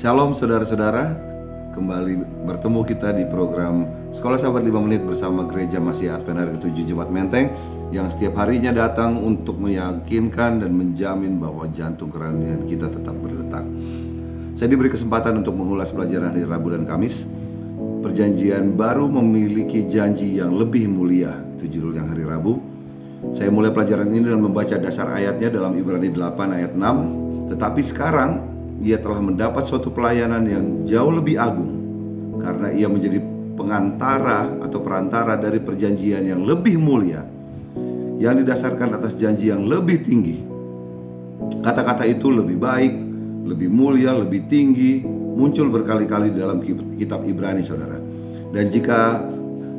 Shalom saudara-saudara, kembali bertemu kita di program Sekolah Sahabat 5 Menit bersama Gereja Masih Advent Hari ke-7 Jumat Menteng yang setiap harinya datang untuk meyakinkan dan menjamin bahwa jantung kerohanian kita tetap berdetak. Saya diberi kesempatan untuk mengulas pelajaran hari Rabu dan Kamis. Perjanjian baru memiliki janji yang lebih mulia, itu judul yang hari Rabu. Saya mulai pelajaran ini dengan membaca dasar ayatnya dalam Ibrani 8 ayat 6. Tetapi sekarang ia telah mendapat suatu pelayanan yang jauh lebih agung karena ia menjadi pengantara atau perantara dari perjanjian yang lebih mulia yang didasarkan atas janji yang lebih tinggi. Kata-kata itu lebih baik, lebih mulia, lebih tinggi muncul berkali-kali dalam kitab Ibrani Saudara. Dan jika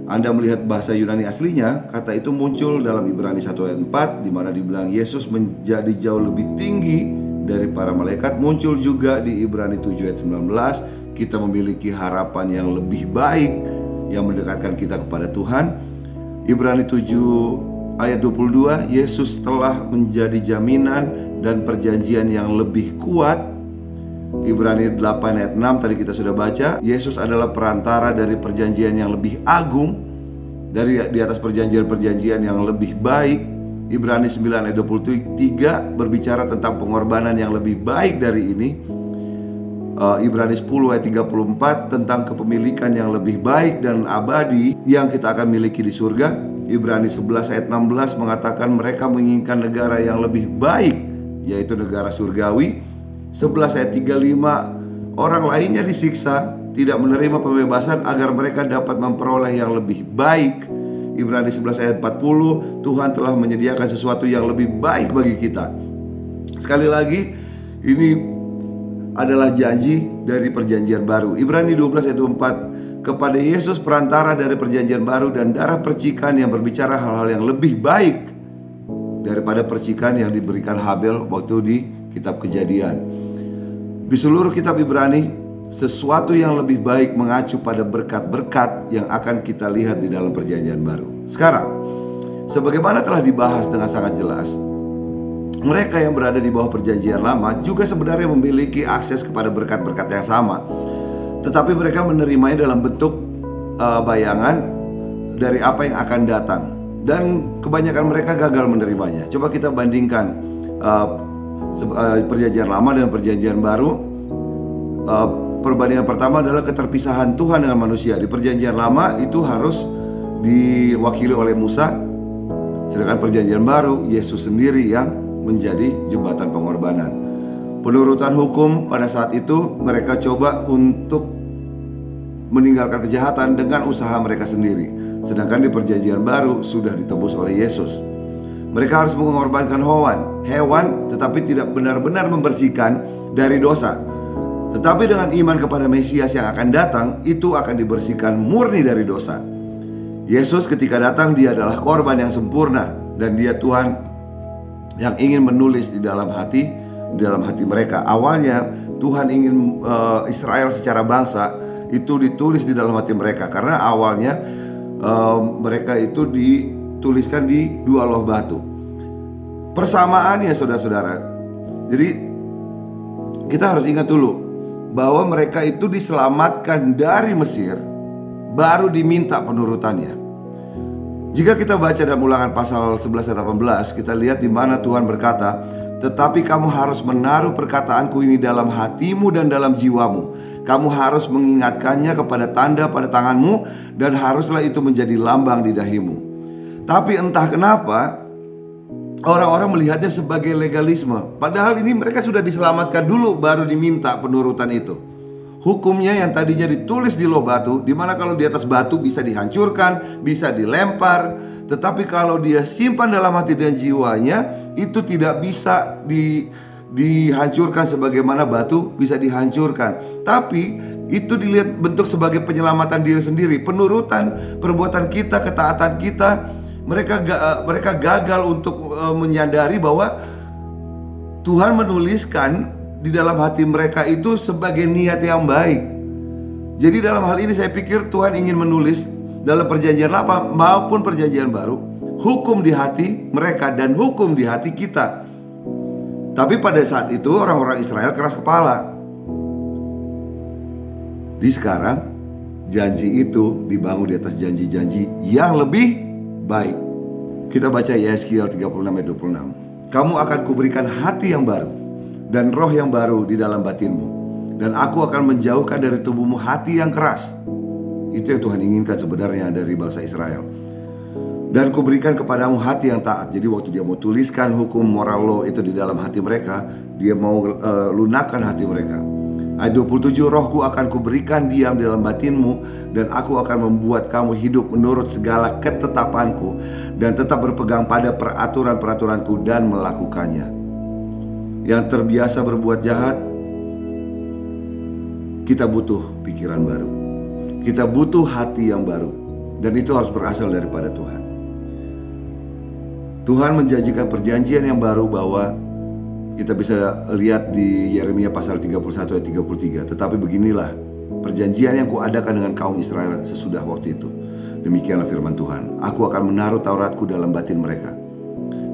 anda melihat bahasa Yunani aslinya, kata itu muncul dalam Ibrani 1 ayat 4 di mana dibilang Yesus menjadi jauh lebih tinggi dari para malaikat. Muncul juga di Ibrani 7 ayat 19, kita memiliki harapan yang lebih baik yang mendekatkan kita kepada Tuhan. Ibrani 7 ayat 22, Yesus telah menjadi jaminan dan perjanjian yang lebih kuat Ibrani 8 ayat 6 tadi kita sudah baca Yesus adalah perantara dari perjanjian yang lebih agung Dari di atas perjanjian-perjanjian yang lebih baik Ibrani 9 ayat 23 berbicara tentang pengorbanan yang lebih baik dari ini. Uh, Ibrani 10 ayat 34 tentang kepemilikan yang lebih baik dan abadi yang kita akan miliki di surga. Ibrani 11 ayat 16 mengatakan mereka menginginkan negara yang lebih baik yaitu negara surgawi. 11 ayat 35 orang lainnya disiksa tidak menerima pembebasan agar mereka dapat memperoleh yang lebih baik. Ibrani 11 ayat 40 Tuhan telah menyediakan sesuatu yang lebih baik bagi kita. Sekali lagi ini adalah janji dari perjanjian baru. Ibrani 12 ayat 4 kepada Yesus perantara dari perjanjian baru dan darah percikan yang berbicara hal-hal yang lebih baik daripada percikan yang diberikan Habel waktu di kitab Kejadian. Di seluruh kitab Ibrani, sesuatu yang lebih baik mengacu pada berkat-berkat yang akan kita lihat di dalam perjanjian baru. Sekarang, sebagaimana telah dibahas dengan sangat jelas, mereka yang berada di bawah perjanjian lama juga sebenarnya memiliki akses kepada berkat-berkat yang sama. Tetapi mereka menerimanya dalam bentuk uh, bayangan dari apa yang akan datang. Dan kebanyakan mereka gagal menerimanya. Coba kita bandingkan uh, perjanjian lama dengan perjanjian baru perbandingan pertama adalah keterpisahan Tuhan dengan manusia. Di perjanjian lama itu harus diwakili oleh Musa. Sedangkan perjanjian baru Yesus sendiri yang menjadi jembatan pengorbanan. Penurutan hukum pada saat itu mereka coba untuk meninggalkan kejahatan dengan usaha mereka sendiri. Sedangkan di perjanjian baru sudah ditebus oleh Yesus. Mereka harus mengorbankan hewan, hewan tetapi tidak benar-benar membersihkan dari dosa. Tetapi dengan iman kepada Mesias yang akan datang, itu akan dibersihkan murni dari dosa. Yesus ketika datang dia adalah korban yang sempurna dan dia Tuhan yang ingin menulis di dalam hati di dalam hati mereka. Awalnya Tuhan ingin uh, Israel secara bangsa itu ditulis di dalam hati mereka karena awalnya uh, mereka itu di tuliskan di dua loh batu. Persamaan ya saudara-saudara. Jadi kita harus ingat dulu bahwa mereka itu diselamatkan dari Mesir baru diminta penurutannya. Jika kita baca dalam ulangan pasal 11 18 kita lihat di mana Tuhan berkata, "Tetapi kamu harus menaruh perkataanku ini dalam hatimu dan dalam jiwamu. Kamu harus mengingatkannya kepada tanda pada tanganmu dan haruslah itu menjadi lambang di dahimu." Tapi entah kenapa orang-orang melihatnya sebagai legalisme. Padahal ini mereka sudah diselamatkan dulu baru diminta penurutan itu. Hukumnya yang tadinya ditulis di loh batu, di mana kalau di atas batu bisa dihancurkan, bisa dilempar, tetapi kalau dia simpan dalam hati dan jiwanya, itu tidak bisa di dihancurkan sebagaimana batu bisa dihancurkan. Tapi itu dilihat bentuk sebagai penyelamatan diri sendiri, penurutan perbuatan kita, ketaatan kita mereka uh, mereka gagal untuk uh, menyadari bahwa Tuhan menuliskan di dalam hati mereka itu sebagai niat yang baik. Jadi dalam hal ini saya pikir Tuhan ingin menulis dalam perjanjian lama maupun perjanjian baru hukum di hati mereka dan hukum di hati kita. Tapi pada saat itu orang-orang Israel keras kepala. Di sekarang janji itu dibangun di atas janji-janji yang lebih baik. Kita baca Yeskiel 36 ayat 26. Kamu akan kuberikan hati yang baru dan roh yang baru di dalam batinmu. Dan aku akan menjauhkan dari tubuhmu hati yang keras. Itu yang Tuhan inginkan sebenarnya dari bangsa Israel. Dan kuberikan kepadamu hati yang taat. Jadi waktu dia mau tuliskan hukum moral lo itu di dalam hati mereka, dia mau uh, lunakan hati mereka. Ayat 27 Rohku akan kuberikan diam di dalam batinmu Dan aku akan membuat kamu hidup menurut segala ketetapanku Dan tetap berpegang pada peraturan-peraturanku dan melakukannya. Yang terbiasa berbuat jahat Kita butuh pikiran baru. Kita butuh hati yang baru Dan itu harus berasal daripada Tuhan. Tuhan menjanjikan perjanjian yang baru bahwa kita bisa lihat di Yeremia pasal 31 ayat 33. Tetapi beginilah perjanjian yang kuadakan dengan kaum Israel sesudah waktu itu. Demikianlah firman Tuhan. Aku akan menaruh Tauratku dalam batin mereka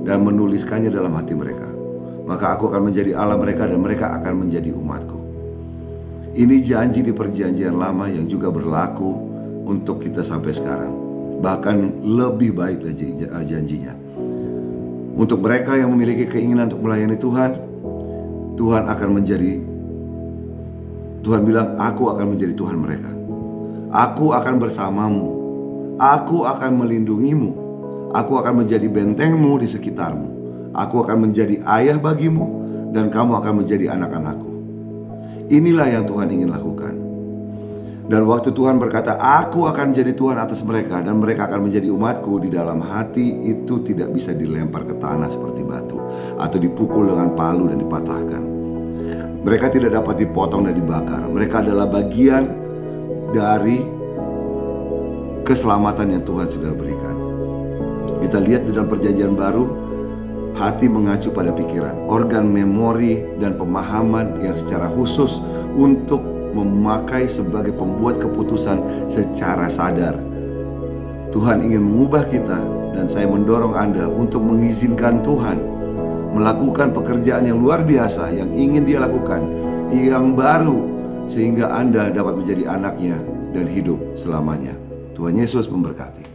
dan menuliskannya dalam hati mereka. Maka aku akan menjadi Allah mereka dan mereka akan menjadi umatku. Ini janji di perjanjian lama yang juga berlaku untuk kita sampai sekarang. Bahkan lebih baik janjinya. Untuk mereka yang memiliki keinginan untuk melayani Tuhan, Tuhan akan menjadi Tuhan bilang, "Aku akan menjadi Tuhan mereka. Aku akan bersamamu. Aku akan melindungimu. Aku akan menjadi bentengmu di sekitarmu. Aku akan menjadi ayah bagimu dan kamu akan menjadi anak-anakku." Inilah yang Tuhan ingin lakukan. Dan waktu Tuhan berkata, "Aku akan jadi Tuhan atas mereka dan mereka akan menjadi umatku" di dalam hati itu tidak bisa dilempar ke tanah seperti batu atau dipukul dengan palu dan dipatahkan. Mereka tidak dapat dipotong dan dibakar. Mereka adalah bagian dari keselamatan yang Tuhan sudah berikan. Kita lihat di dalam perjanjian baru, hati mengacu pada pikiran, organ memori dan pemahaman yang secara khusus untuk memakai sebagai pembuat keputusan secara sadar. Tuhan ingin mengubah kita dan saya mendorong Anda untuk mengizinkan Tuhan melakukan pekerjaan yang luar biasa yang ingin dia lakukan, yang baru sehingga Anda dapat menjadi anaknya dan hidup selamanya. Tuhan Yesus memberkati.